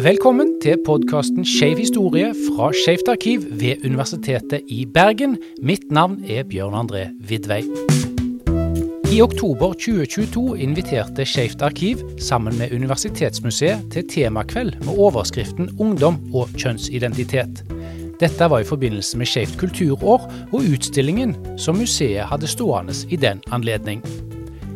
Velkommen til podkasten Skeiv historie fra Skeivt arkiv ved Universitetet i Bergen. Mitt navn er Bjørn André Vidvei. I oktober 2022 inviterte Skeivt arkiv sammen med Universitetsmuseet til temakveld med overskriften 'Ungdom og kjønnsidentitet'. Dette var i forbindelse med Skeivt kulturår og utstillingen som museet hadde stående i den anledning.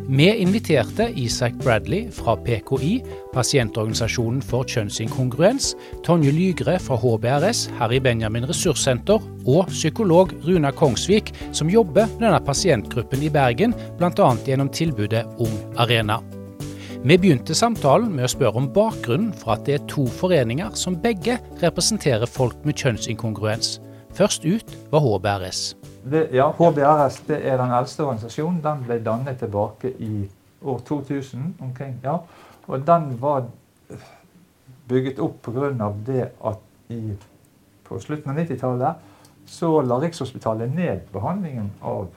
Vi inviterte Isak Bradley fra PKI, pasientorganisasjonen for kjønnsinkongruens, Tonje Lygre fra HBRS, Harry Benjamin ressurssenter og psykolog Runa Kongsvik, som jobber med denne pasientgruppen i Bergen, bl.a. gjennom tilbudet Ung Arena. Vi begynte samtalen med å spørre om bakgrunnen for at det er to foreninger som begge representerer folk med kjønnsinkongruens. Først ut var HBRS. Det, ja, HBRS det er den eldste organisasjonen. Den ble dannet tilbake i år 2000. omkring, ja. Og den var bygget opp pga. det at i, på slutten av 90-tallet så la Rikshospitalet ned behandlingen av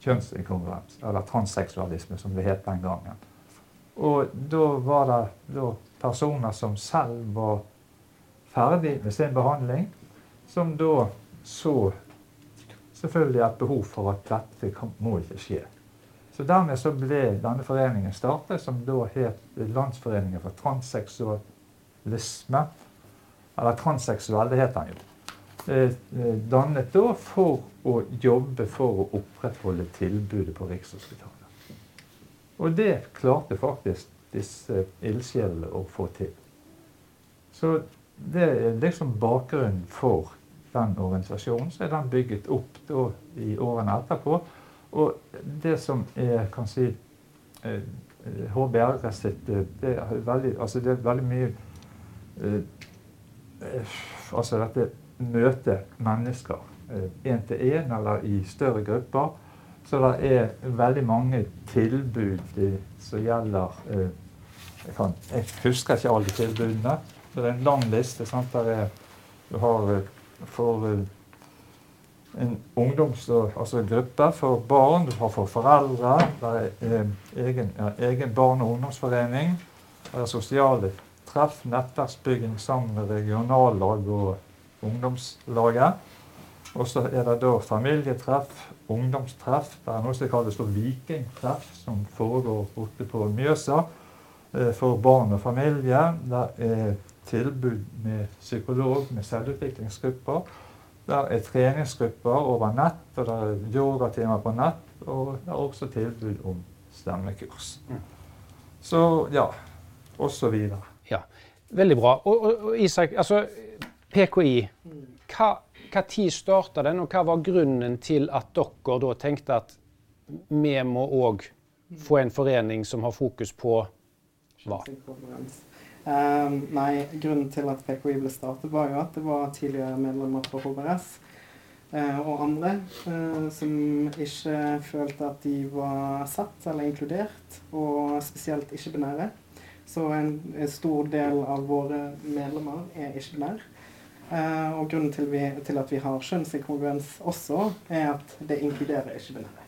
kjønnsinkongruens, eller transseksualisme, som det het den gangen. Og da var det da personer som selv var ferdig med sin behandling, som da så selvfølgelig et behov for at dette kan, må ikke skje. Så Dermed så ble denne foreningen startet, som da het Landsforeningen for transseksualisme. Eller transseksuell, det het den jo. Eh, eh, dannet da for å jobbe for å opprettholde tilbudet på Rikshospitalet. Og det klarte faktisk disse ildsjelene å få til. Så det er liksom bakgrunnen for den organisasjonen, så er den bygget opp da, i årene etterpå. Og det som er kan si, HBR eh, sitt eh, det er veldig, altså det er veldig mye eh, Altså dette møtet mennesker én til én eller i større grupper. Så det er veldig mange tilbud som gjelder jeg, kan, jeg, husker ikke alle tilbudene. Det er en lang liste. Sant? Der er, du har for eh, en ungdoms, altså gruppe for barn, du har for foreldre. Det er eh, egen, ja, egen barne- og ungdomsforening. Det er sosiale treff, nettverksbygging sammen med regionallag og ungdomslaget. Og så er det da familietreff, ungdomstreff. Det er noe som kalles for vikingtreff, som foregår borte på Mjøsa eh, for barn og familie. Det er tilbud med psykolog, med selvutviklingsgrupper. Det er treningsgrupper over nett, og det er yogatimer på nett. Og det er også tilbud om stemmekurs. Mm. Så ja, og så videre. Ja, Veldig bra. Og, og, og Isak, altså PKI. Hva, hva tid starta den, og hva var grunnen til at dere da tenkte at vi må òg få en forening som har fokus på hva? Um, nei, grunnen til at PKI ble startet, var jo at det var tidligere medlemmer fra HBRS uh, eh, og andre uh, som ikke følte at de var sett eller inkludert, og spesielt ikke-binære. Så en, en, stor del av våre medlemmer er ikke-binære. Uh, og grunnen til, vi, til, at vi har kjønnsinkongruens også, er at det inkluderer ikke-binære.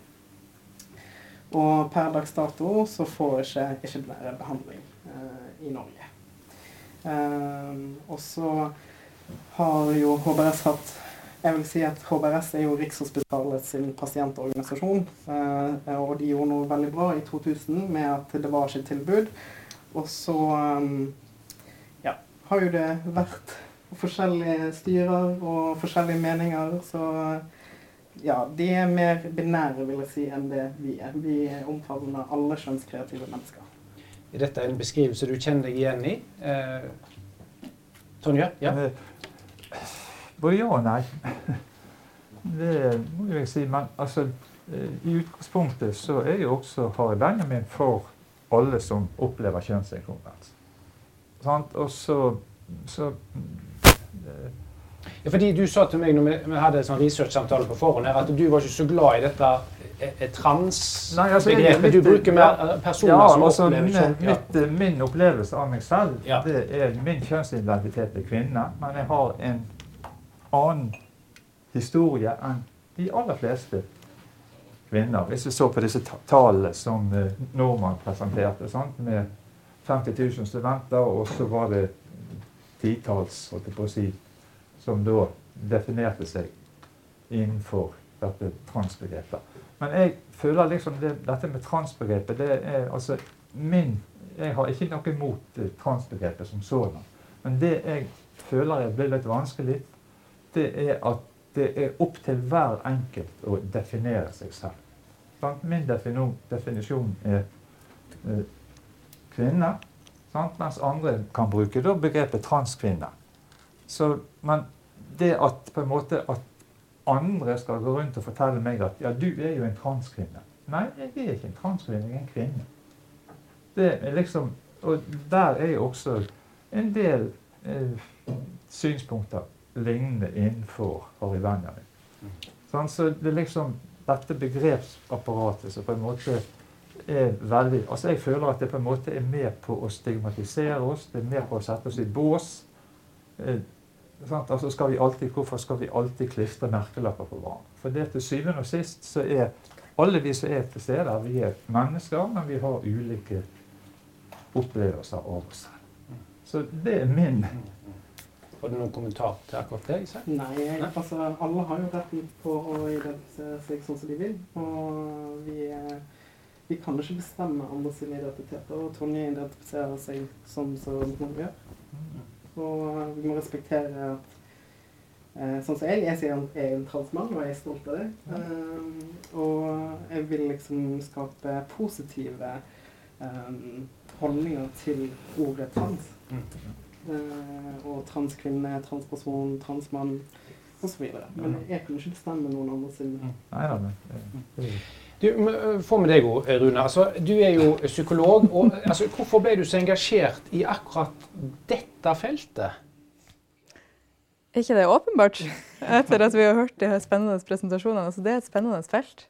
Og per dags dato så får ikke ikke-binære behandling i Norge. Eh, og så har jo HBRS hatt jeg vil si at HBRS er jo Rikshospitalet pasientorganisasjon. Eh, og de gjorde noe veldig bra i 2000 med at det var ikke tilbud. Og så ehm, ja, har jo det vært forskjellige styrer og forskjellige meninger. Så ja, de er mer binære, vil jeg si, enn det vi er. Vi omfavner alle kjønnskreative mennesker. Dette Er en beskrivelse du kjenner deg igjen i? Eh, Tonje? Ja? Eh, både ja og nei. Det må jeg si. Men altså, eh, i utgangspunktet så er jo også Harry Benjamin for alle som opplever kjønnsinkongruens. Og så, så eh, ja, fordi Du sa til meg når vi hadde en sånn research-samtale på forhånd her, at du var ikke så glad i dette transbegrepet. Altså, du bruker mer eh, personer ja, som altså, opplever sånn. Ja. Eh, min opplevelse av meg selv ja. det er min kjønnsidentitet er kvinne. Men jeg har en annen historie enn de aller fleste kvinner. Hvis vi så på disse tallene som Norman presenterte, sant? med 50 000 studenter, og så var det titalls, holdt jeg på å si, som da definerte seg innenfor dette transbegrepet. Men jeg føler liksom det, dette med transbegrepet det er altså min Jeg har ikke noe imot eh, transbegrepet som sådan. Men det jeg føler jeg blir litt vanskelig, det er at det er opp til hver enkelt å definere seg selv. Min definisjon er eh, kvinne, mens andre kan bruke begrepet transkvinne. Så, men det at på en måte at andre skal gå rundt og fortelle meg at ja, du er jo en transkvinne. Nei, jeg er ikke en transkvinne, jeg er en kvinne. Det er liksom, Og der er jo også en del eh, synspunkter lignende innenfor Harry Benjamin. Sånn, så det er liksom dette begrepsapparatet som på en måte er veldig Altså Jeg føler at det på en måte er med på å stigmatisere oss, det er med på å sette oss i bås. Eh, Altså skal vi alltid, hvorfor skal vi alltid klistre merkelapper på barn? For det til syvende og sist så er alle vi som er til stede, vi er mennesker, men vi har ulike opplevelser av oss selv. Så det er min Har du noen kommentar til akkurat det? Isak? Nei, jeg, altså alle har jo retten på å identifisere seg sånn som de vil. Og vi, vi kan ikke bestemme andre sine identiteter. Og Tonje identifiserer seg sånn som hun gjør. Og vi må respektere at eh, Sånn som jeg, jeg sier at jeg er en transmann, og jeg er stolt av det. Um, og jeg vil liksom skape positive um, holdninger til ordet trans. Uh, og transkvinne, transperson, transmann osv. Men jeg kunne ikke bestemme noen andre sin Nei, ja, du, for med deg Rune. Altså, du er jo psykolog. Og, altså, hvorfor ble du så engasjert i akkurat dette feltet? Er ikke det åpenbart? Etter at vi har hørt de her spennende presentasjonene. Altså, det er et spennende felt.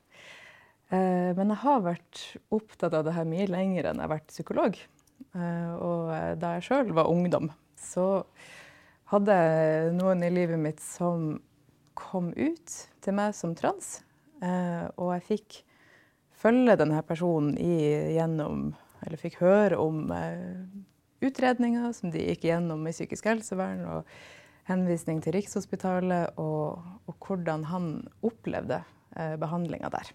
Eh, men jeg har vært opptatt av det her mye lenger enn jeg har vært psykolog. Eh, og da jeg sjøl var ungdom, så hadde jeg noen i livet mitt som kom ut til meg som trans. Eh, og jeg fikk følge denne personen i, gjennom Eller fikk høre om eh, utredninger som de gikk gjennom i psykisk helsevern, og henvisning til Rikshospitalet, og, og hvordan han opplevde eh, behandlinga der.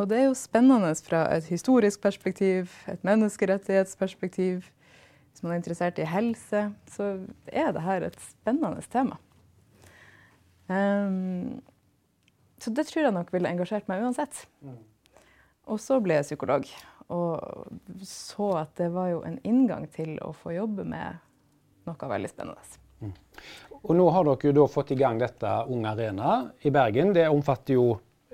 Og det er jo spennende fra et historisk perspektiv, et menneskerettighetsperspektiv. Hvis man er interessert i helse, så er dette et spennende tema. Um, så det tror jeg nok ville engasjert meg uansett. Mm. Og så ble jeg psykolog, og så at det var jo en inngang til å få jobbe med noe veldig spennende. Mm. Og nå har dere jo da fått i gang dette Ung Arena i Bergen. Det omfatter jo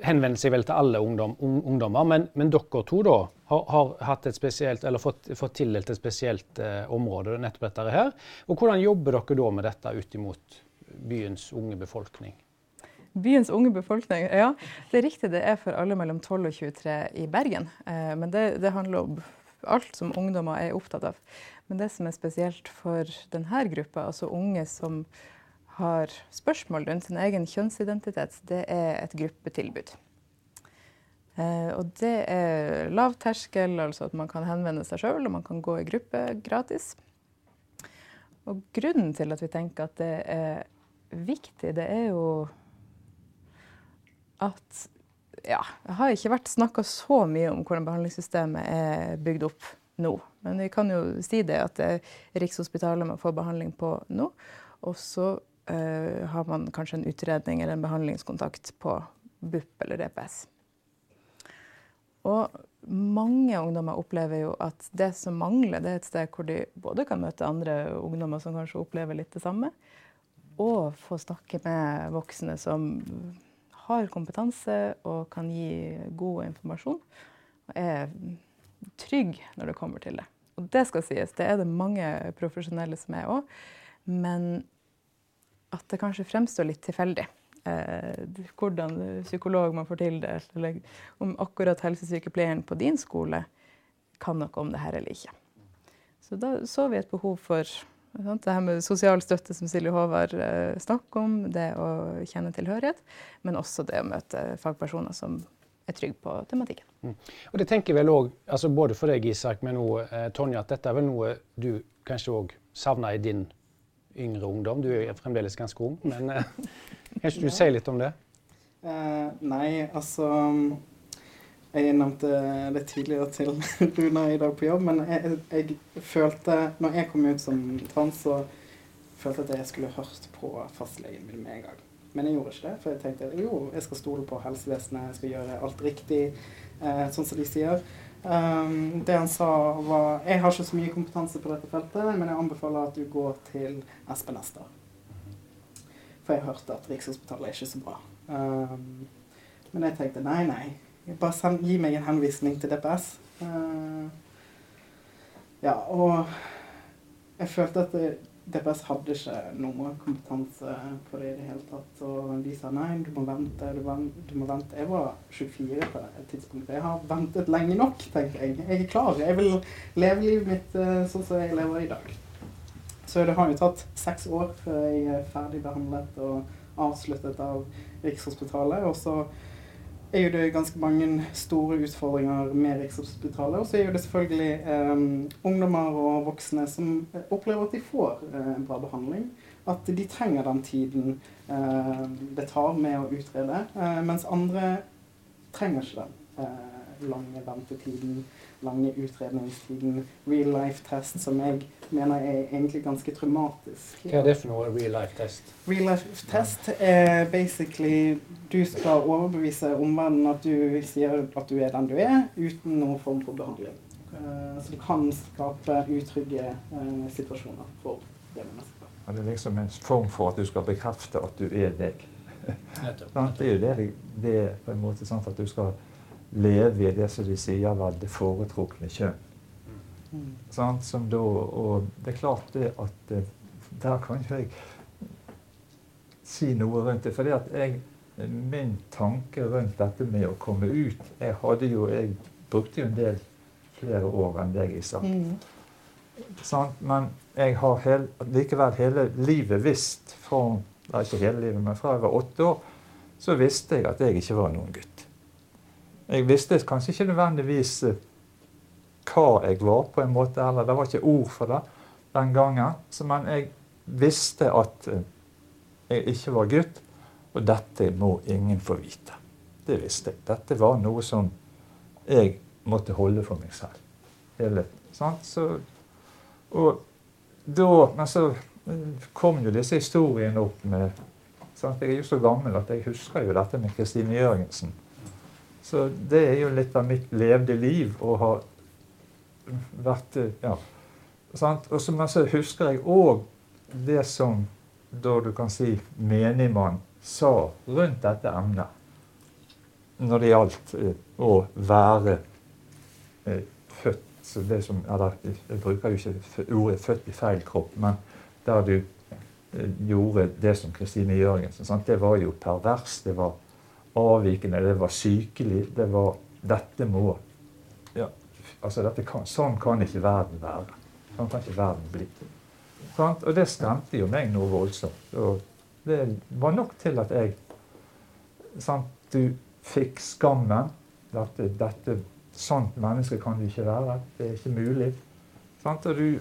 henvender seg vel til alle ungdom, ungdommer, men, men, dere to da har, har hatt et spesielt, eller fått, fått tildelt et spesielt eh, område, nettopp dette her. Og Hvordan jobber dere da med dette ut imot byens unge befolkning? Byens unge befolkning. Ja, det er riktig. Det er for alle mellom 12 og 23 i Bergen. Eh, men det, det, handler om alt som ungdommer er opptatt av. Men det som er spesielt for denne gruppa, altså unge som har spørsmål rundt sin egen kjønnsidentitet, det er et gruppetilbud. Eh, og det er lav terskel, altså at man kan henvende seg sjøl og man kan gå i gruppe gratis. Og grunnen til at vi tenker at det er viktig, det er jo at ja, det har ikke vært snakka så mye om hvordan behandlingssystemet er bygd opp nå. Men vi kan jo si det at det er Rikshospitalet man får behandling på nå. Og så uh, har man kanskje en utredning eller en behandlingskontakt på BUP eller DPS. Og mange ungdommer opplever jo at det som mangler, det er et sted hvor de både kan møte andre ungdommer som kanskje opplever litt det samme, og få snakke med voksne som har kompetanse og kan gi god informasjon. Og er trygg når det kommer til det. Og det skal sies, det er det mange profesjonelle som er òg. Men at det kanskje fremstår litt tilfeldig. Eh, hvordan psykolog man får tildelt, eller om akkurat helsesykepleieren på din skole kan noe om det her eller ikke. Så da så vi et behov for det her med sosial støtte, som Silje Håvard eh, snakker om, det å kjenne tilhørighet, men også det å møte fagpersoner som er trygge på tematikken. Mm. Og det tenker vel også, altså Både for deg, Isak, men òg eh, Tonje, at dette er vel noe du kanskje òg savner i din yngre ungdom. Du er fremdeles ganske ung, men eh, kanskje du sier litt om det? Eh, nei, altså Jeg nevnte det tidligere til Runa i dag på jobb, men jeg, jeg, følte Når jeg kom ut som trans, så følte jeg at jeg skulle hørt på fastlegen min med en gang. Men jeg gjorde ikke det, for jeg tenkte jo, jeg skal stole på helsevesenet, jeg skal gjøre alt riktig, eh, sånn som de sier. Um, det han sa var Jeg har ikke så mye kompetanse på dette feltet, men jeg anbefaler at du går til Espen Ester. For jeg hørte at Rikshospitalet er ikke så bra. Um, men jeg tenkte nei, nei. Bare send, gi meg en henvisning til DPS. Uh, ja, og jeg følte at DPS hadde ikke noe kompetanse på det i det hele tatt. Og de sa nei, du må vente, du, du må vente. Jeg var 24 på et tidspunkt. Jeg har ventet lenge nok, tenker jeg. Jeg er klar. Jeg vil leve livet mitt uh, sånn som jeg lever i dag. Så det har jo tatt seks år før jeg er ferdigbehandlet og avsluttet av Rikshospitalet. Og så er jo det ganske mange store utfordringer med Rikshospitalet. Og så er jo det selvfølgelig eh, ungdommer og voksne som opplever at de får eh, bra behandling. At de trenger den tiden eh, det tar med å utrede. Eh, mens andre trenger ikke den eh, lange ventetiden lange utredningstiden, real life-test, som jeg mener er egentlig ganske traumatisk. Hva er det for noe real life-test? Real life-test er basically du skal overbevise omverdenen at du sier at du er den du er, uten noen form for behandling. Uh, så du kan skape utrygge uh, situasjoner for det mennesket. Det er liksom en form for at du skal bekrefte at du er deg. det er jo det, det er på en måte sånn at du skal leve i det som de sier var det foretrukne kjønn. Mm. Sånn, som da, og det er klart det at eh, Der kan ikke jeg si noe rundt det. For min tanke rundt dette med å komme ut Jeg hadde jo, jeg brukte jo en del flere år enn deg, Isak. Mm. Sånn, men jeg har hel, likevel hele livet visst, fra, ikke hele livet, men fra jeg var åtte år, så visste jeg at jeg ikke var noen gutt. Jeg visste kanskje ikke nødvendigvis eh, hva jeg var, på en måte, eller det var ikke ord for det den gangen. Men jeg visste at eh, jeg ikke var gutt, og dette må ingen få vite. Det visste jeg. Dette var noe som jeg måtte holde for meg selv. Hele? Så, og da, men så eh, kom jo disse historiene opp med sant? Jeg er jo så gammel at jeg husker jo dette med Kristine Jørgensen. Så det er jo litt av mitt levde liv å ha vært Ja. Sant? Og så husker jeg òg det som da du kan si menigmann sa rundt dette emnet når det gjaldt eh, å være eh, født det som, eller, Jeg bruker jo ikke ordet 'født i feil kropp', men der du eh, gjorde det som Kristine Jørgensen. Sant? Det var jo pervers. Det var avvikende, det var sykelig. Det var Dette må ja, altså dette kan, Sånn kan ikke verden være. Sånn kan ikke verden bli. Sånn, og det stemte jo meg noe voldsomt. Og det var nok til at jeg sant, Du fikk skammen. Dette, dette Sånt menneske kan du ikke være. Det er ikke mulig. Sant, og du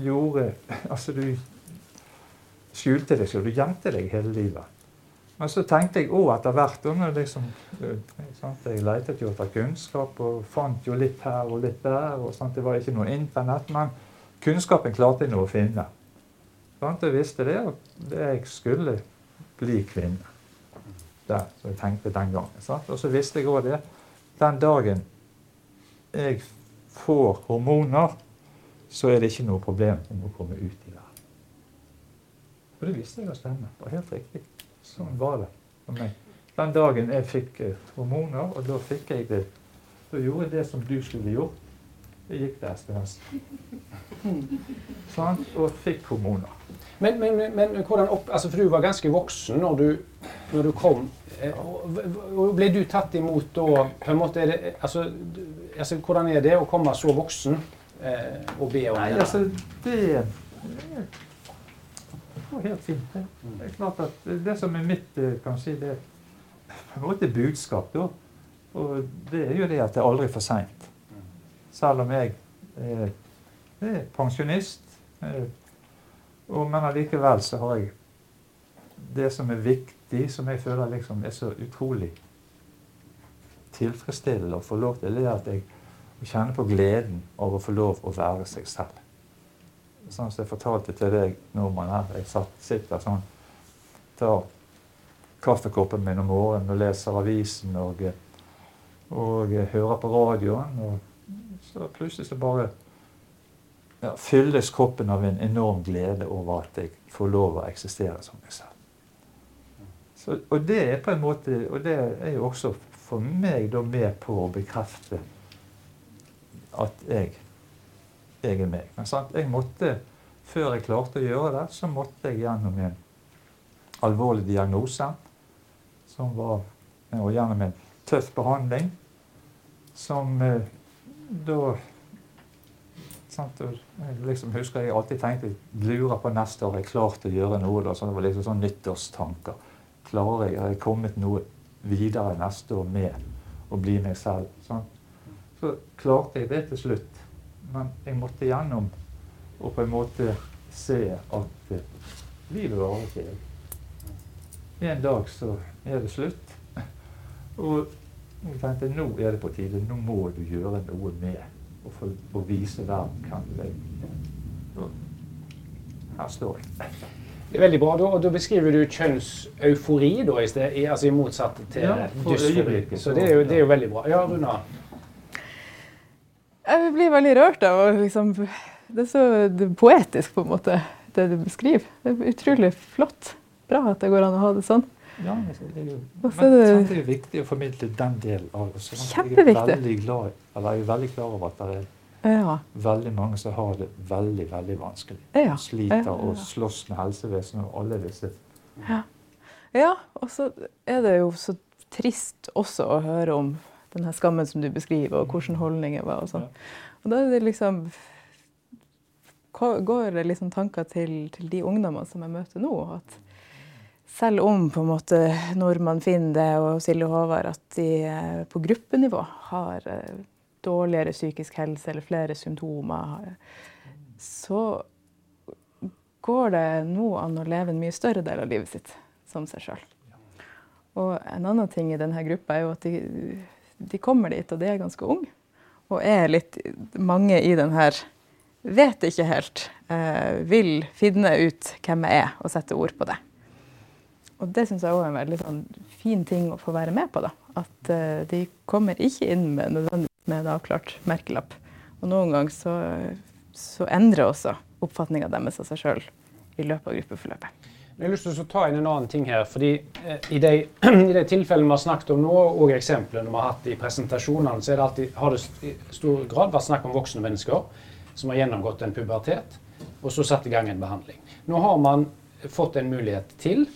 gjorde Altså, du skjulte deg selv. Du gjemte deg hele livet. Men så tenkte jeg òg etter hvert liksom, Jeg lette jo etter kunnskap og fant jo litt her og litt der. og sant? Det var ikke noe internett, men kunnskapen klarte jeg nå å finne. Sant? Jeg visste det, at jeg skulle bli kvinne. Det, så jeg tenkte den gangen. Sant? Og så visste jeg òg det. Den dagen jeg får hormoner, så er det ikke noe problem om å komme ut i verden. Og det visste jeg å stemme. Det var helt riktig. Sånn var det for meg. Den dagen jeg fikk eh, hormoner, og da fikk jeg det Da gjorde jeg det som du skulle gjort. Jeg gikk til SPS. Sånn, og fikk hormoner. Men, men, men, hvordan opp, altså For du var ganske voksen når du, når du kom. Og, og ble du tatt imot da på en måte, er det, altså, altså, Hvordan er det å komme så voksen eh, og be om Nei, det? Altså, det går helt fint. Det. det er klart at det som er mitt eh, kan si, det er på en måte budskap, da, Og det er jo det at det er aldri for seint. Selv om jeg er, er pensjonist. Eh, og, men allikevel så har jeg det som er viktig, som jeg føler liksom er så utrolig tilfredsstillende å få lov til, det er at jeg kjenner på gleden av å få lov å være seg selv. Sånn som jeg fortalte til deg nordmann her. Jeg satt, sitter sånn, tar kaffekoppen min om morgenen og leser avisen og, og hører på radioen. Og så plutselig så bare ja, fylles kroppen av en enorm glede over at jeg får lov å eksistere som meg selv. Så, og det er på en måte, og det er jo også for meg da med på å bekrefte at jeg, jeg er meg. Jeg måtte, før jeg klarte å gjøre det, så måtte jeg gjennom en alvorlig diagnose. Som var og gjennom en tøff behandling. Som eh, da sant? Jeg liksom husker jeg alltid tenkte lurer på neste år har jeg klart å gjøre noe. Da. Så det var liksom sånn nyttårstanker. Klarer jeg, Har jeg kommet noe videre neste år med å bli meg selv? Sant? Så klarte jeg det til slutt. Men jeg måtte gjennom og på en måte se at uh, livet varer ikke evig. En dag så er det slutt. Og jeg tenkte nå er det på tide. Nå må du gjøre noe med og, for, og vise verden hvem du er. Her står jeg. Det er veldig bra. Da, da beskriver du kjønnseufori da, i, sted, i, altså i motsatt til ja, dysfori. Så det er, jo, det er, jo, veldig bra. Ja, Runa? Jeg blir veldig rørt av liksom, Det er så det er poetisk, på en måte, det du beskriver. Det er utrolig flott. Bra at det går an å ha det sånn. Ja, det jo, men det er jo viktig å formidle den delen av det. Kjempeviktig. Jeg er glad, jeg er veldig klar over at det er ja. Veldig mange som har det veldig veldig vanskelig. Ja. Sliter og slåss med helsevesenet og alle disse. Ja. ja, og så er det jo så trist også å høre om denne skammen som du beskriver, og hvordan holdninger var. Og sånn. Og da er det liksom går det liksom tanker til, til, de ungdommene som jeg møter nå. at selv om på en måte Nordmann finner det og Silje Håvard at de eh, på gruppenivå har eh, dårligere psykisk helse eller flere symptomer, så går det nå an å leve en mye større del av livet sitt som seg sjøl. Og en annen ting i denne gruppa er jo at de, de kommer dit, og de er ganske unge. Og er litt Mange i den her vet ikke helt. Eh, vil finne ut hvem jeg er, og sette ord på det. Og det syns jeg òg er en veldig sånn, fin ting å få være med på. da. At eh, de kommer ikke inn med nødvendigvis med en avklart merkelapp. Og noen ganger så, så endrer også oppfatninga deres av seg sjøl i løpet av gruppeforløpet. Jeg har lyst til å ta inn en annen ting her. fordi eh, I de, i de tilfellene vi har snakket om nå, og eksemplene vi har hatt i presentasjonene, så det alltid, har det i stor grad vært snakk om voksne mennesker som har gjennomgått en pubertet, og så satt i gang en behandling. Nå har man fått en mulighet til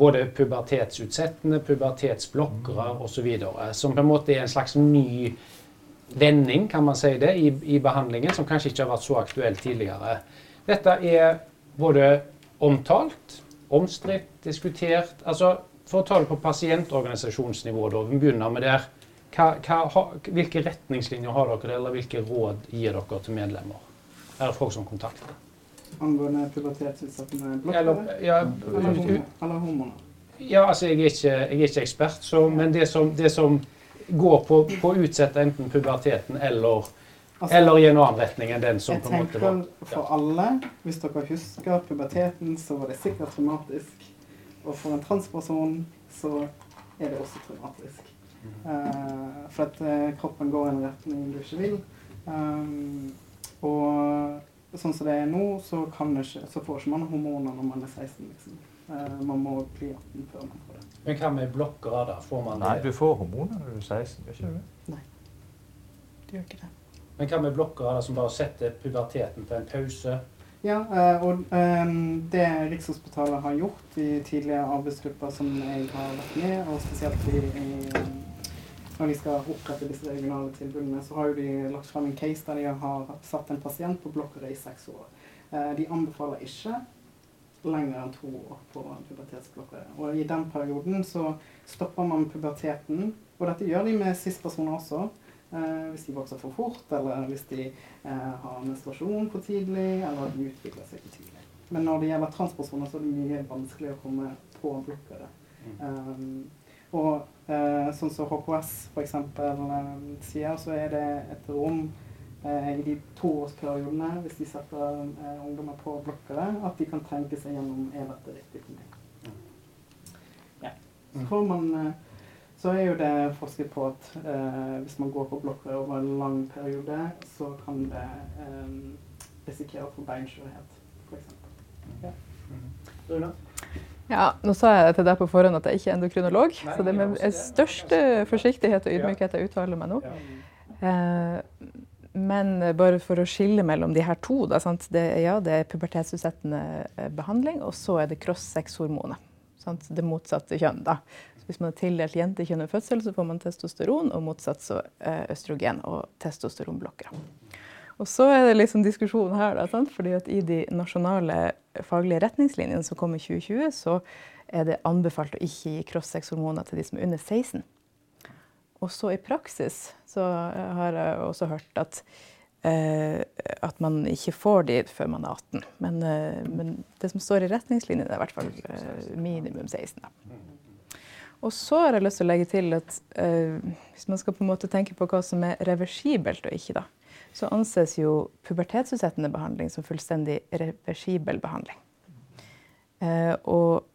både pubertetsutsettende, pubertetsblokkere osv., som på en måte er en slags ny vending, kan man si det, i, i, behandlingen, som kanskje ikke har vært så aktuelt tidligere. Dette er både omtalt, omstridt, diskutert. altså For å ta det på pasientorganisasjonsnivå, da, vi begynner med der. Hva, hva, hvilke retningslinjer har dere, eller hvilke råd gir dere til medlemmer? Er det folk som kontakter? Angående pubertetsutsatte blokker? Ja, eller hormoner? Ja, altså jeg er ikke, jeg er ikke ekspert, så, men det som, det som går på, på å utsette enten puberteten eller, altså, eller i en annen retning enn den som på en måte var Jeg tenker for alle, hvis dere husker puberteten, så var det sikkert traumatisk. Og for en transperson så er det også traumatisk. Uh, for at uh, kroppen går i en retning du ikke vil. Um, og sånn som det er nå, så, ikke, så får ikke man hormoner når man er 16. liksom. Uh, man må bli 18 før man får det. Men hva med blokkere, da? Får man Nei, du får hormoner når du er 16, gjør ikke du Nei, du gjør ikke det. Men hva med blokkere som bare setter puberteten på en pause? Ja, eh, og um, det Rikshospitalet har gjort i tidligere arbeidsgrupper som jeg har vært med, og spesielt i, i når de skal opprette disse regionale tilbudene, så har jo de lagt frem en case der de har satt en pasient på blokkere i seks år. Eh, de anbefaler ikke lenger enn to år på pubertetsblokkere. Og i den perioden så stopper man puberteten. Og dette gjør de med cis-personer også. Eh, hvis de vokser for fort, eller hvis de eh, har menstruasjon for tidlig, eller at de utvikler seg for tidlig. Men når det gjelder transpersoner, så er det mye vanskeligere å komme på blokkere. Um, og eh, sånn som HKS f.eks. Eh, sier, så er det et rom i de toårsperiodene, hvis de setter eh, ungdommer på blokkere, at de kan tenke seg gjennom er dette riktig for meg. Ja. Så får man eh, så er jo det forsket på at eh, hvis man går på blokker over en lang periode, så kan det eh, risikere å få beinskjørhet, f.eks. Ja. Runa? Ja, nå sa jeg til deg på forhånd at jeg ikke er endokrinolog, Nei, så det er med største forsiktighet og ydmykhet jeg uttaler meg nå. Eh, men bare for å skille mellom de her to, da, sant? Det, ja, det er pubertetsutsettende eh, behandling, og så er det cross-sex-hormonet. Det motsatte kjønn. da. Hvis man har tildelt jentekjønn ved fødsel, så får man testosteron, og motsatt så eh, østrogen og testosteronblokker. Og så er det liksom diskusjonen her, da, sant? fordi at i de nasjonale faglige retningslinjene som kom i 2020, så er det anbefalt å ikke gi cross-sex-hormoner til de som er under 16. Og så i praksis så har jeg også hørt at, eh, at man ikke får de før man er 18. Men, eh, men det som står i retningslinjene, er i hvert fall eh, minimum 16. Da. Og så har jeg lyst til å legge til at eh, hvis man skal på en måte tenke på hva som er reversibelt og ikke, da, så anses jo pubertetsutsettende behandling som fullstendig reversibel behandling. Eh, og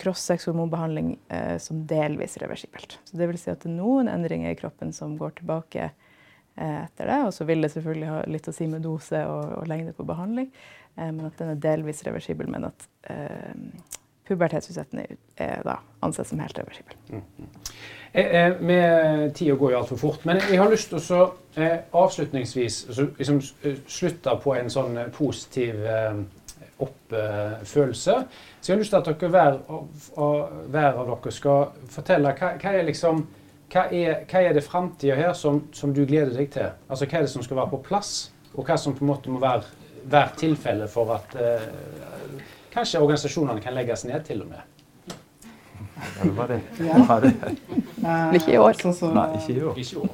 cross-sex-hormonbehandling eh, som delvis reversibelt. Så det vil si at det er noen endringer i kroppen som går tilbake eh, etter det. Og så vil det selvfølgelig ha litt å si med dose og, og lengde på behandling, eh, men at den er delvis reversibel. Men at eh, pubertetsutsettende er da ansett som helt reversibel. Eh, eh, Tida går jo altfor fort, men jeg har lyst til å eh, avslutningsvis så, liksom, eh, slutte på en sånn eh, positiv eh, oppfølelse. Så jeg har lyst til at dere hver, av- hver av dere skal fortelle hva, hva er liksom hva er, hva er det framtida her som, som du gleder deg til? Altså Hva er det som skal være på plass, og hva som på en måte må være, være tilfellet for at eh, kanskje organisasjonene kan legges ned, til og med? Var det? Ja. Var det? Eh, Ikke i år. Så, så, Nei, ikke i år. Ikke år,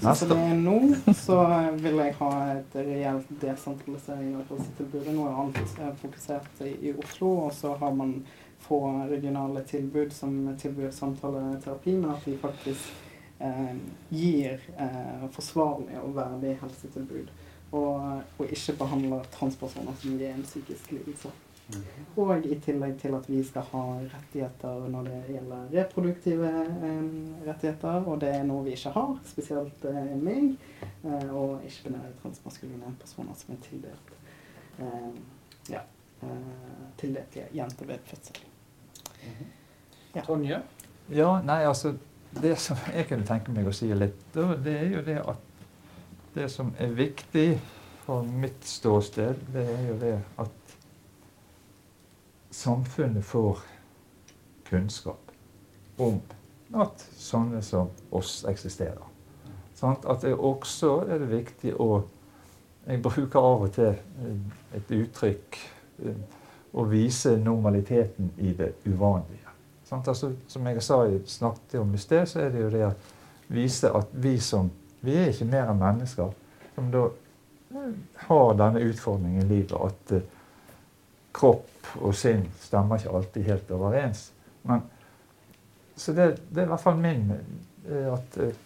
sånn som det er nå, så vil jeg ha et reelt desentralisering av helsetilbudet. Nå er alt eh, fokusert i, i Oslo, og så har man få regionale tilbud som tilbyr samtaleterapi, men at de faktisk eh, gir eh, forsvarlig og verdig helsetilbud. Og, og ikke behandler transpersoner som gir en psykisk lidelse. Og i tillegg til at vi skal ha rettigheter når det gjelder reproduktive eh, rettigheter, og det er noe vi ikke har, spesielt eh, meg, eh, og ikke-binære transmaskuline personer som er tildelt eh, ja, eh, tildelt jenter ved fødsel. Ja. Tonje? Ja, nei, altså Det som jeg kunne tenke meg å si litt, det er jo det at det som er viktig for mitt ståsted, det er jo det at samfunnet får kunnskap om at sånne som oss eksisterer. Sånn, At det også er det viktig å Jeg bruker av og til eh, et uttrykk eh, å vise normaliteten i det uvanlige. Sant? Altså, som jeg sa, snakket om i sted, så er det jo det å vise at vi som Vi er ikke mer enn mennesker som da eh, har denne utfordringen i livet at kropp og sinn stemmer ikke alltid helt overens. Men, så det, det er i hvert fall min eh, at eh,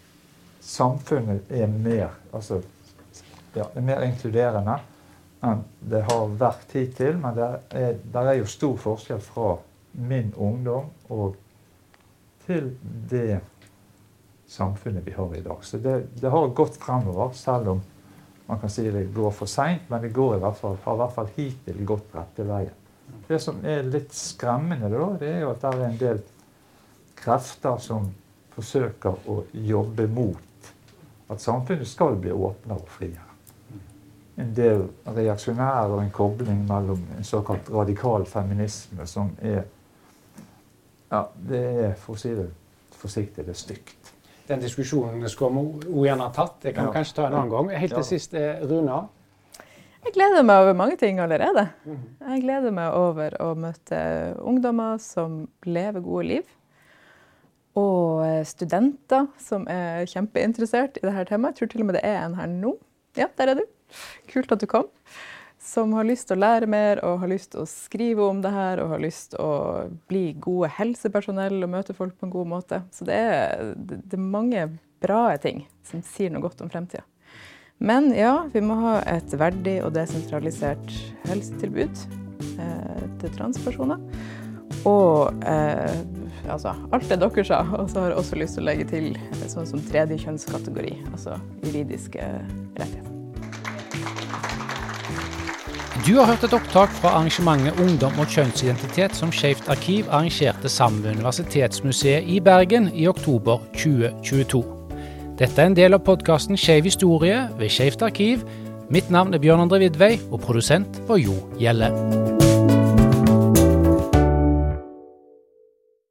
samfunnet er mer altså, ja, er mer inkluderende enn det har vært hittil. Men det er, der er jo stor forskjell fra min ungdom og til det samfunnet vi har i dag. Så det, det har gått fremover, selv om man kan si det går for seint. Men det går i hvert fall, har i hvert fall hittil gått rette veien. Det som er litt skremmende, da, det er jo at det er en del krefter som forsøker å jobbe mot at samfunnet skal bli åpnere og friere. En del reaksjonære og en kobling mellom en såkalt radikal feminisme som er Ja, det er, for å si det forsiktig, det er stygt. Den diskusjonen skulle vi også gjerne tatt. Det kan vi kanskje ta en annen gang. Helt til Ja. sist, eh, Runa. Jeg gleder meg over mange ting allerede. Jeg gleder meg over å møte ungdommer som lever gode liv. Og eh, studenter som er kjempeinteressert i dette temaet. Jeg tror til og med det er en her nå. Ja, der er du. Kult at du kom. Som har lyst til å lære mer og har lyst til å skrive om det her og har lyst til å bli gode helsepersonell og møte folk på en god måte. Så det er, det er mange bra ting som sier noe godt om fremtida. Men ja, vi må ha et verdig og desentralisert helsetilbud eh, til transpersoner. Og eh, altså, alt det dere sa. Og så har jeg også lyst til å legge til sånn som tredje kjønnskategori, altså juridiske rettigheter. Du har hørt et opptak fra arrangementet Ungdom og kjønnsidentitet som Skeivt arkiv arrangerte sammen med Universitetsmuseet i Bergen i oktober 2022. Dette er en del av podkasten Skeiv historie ved Skeivt arkiv. Mitt navn er Bjørn André Vidvei, og produsent var Jo Gjelle.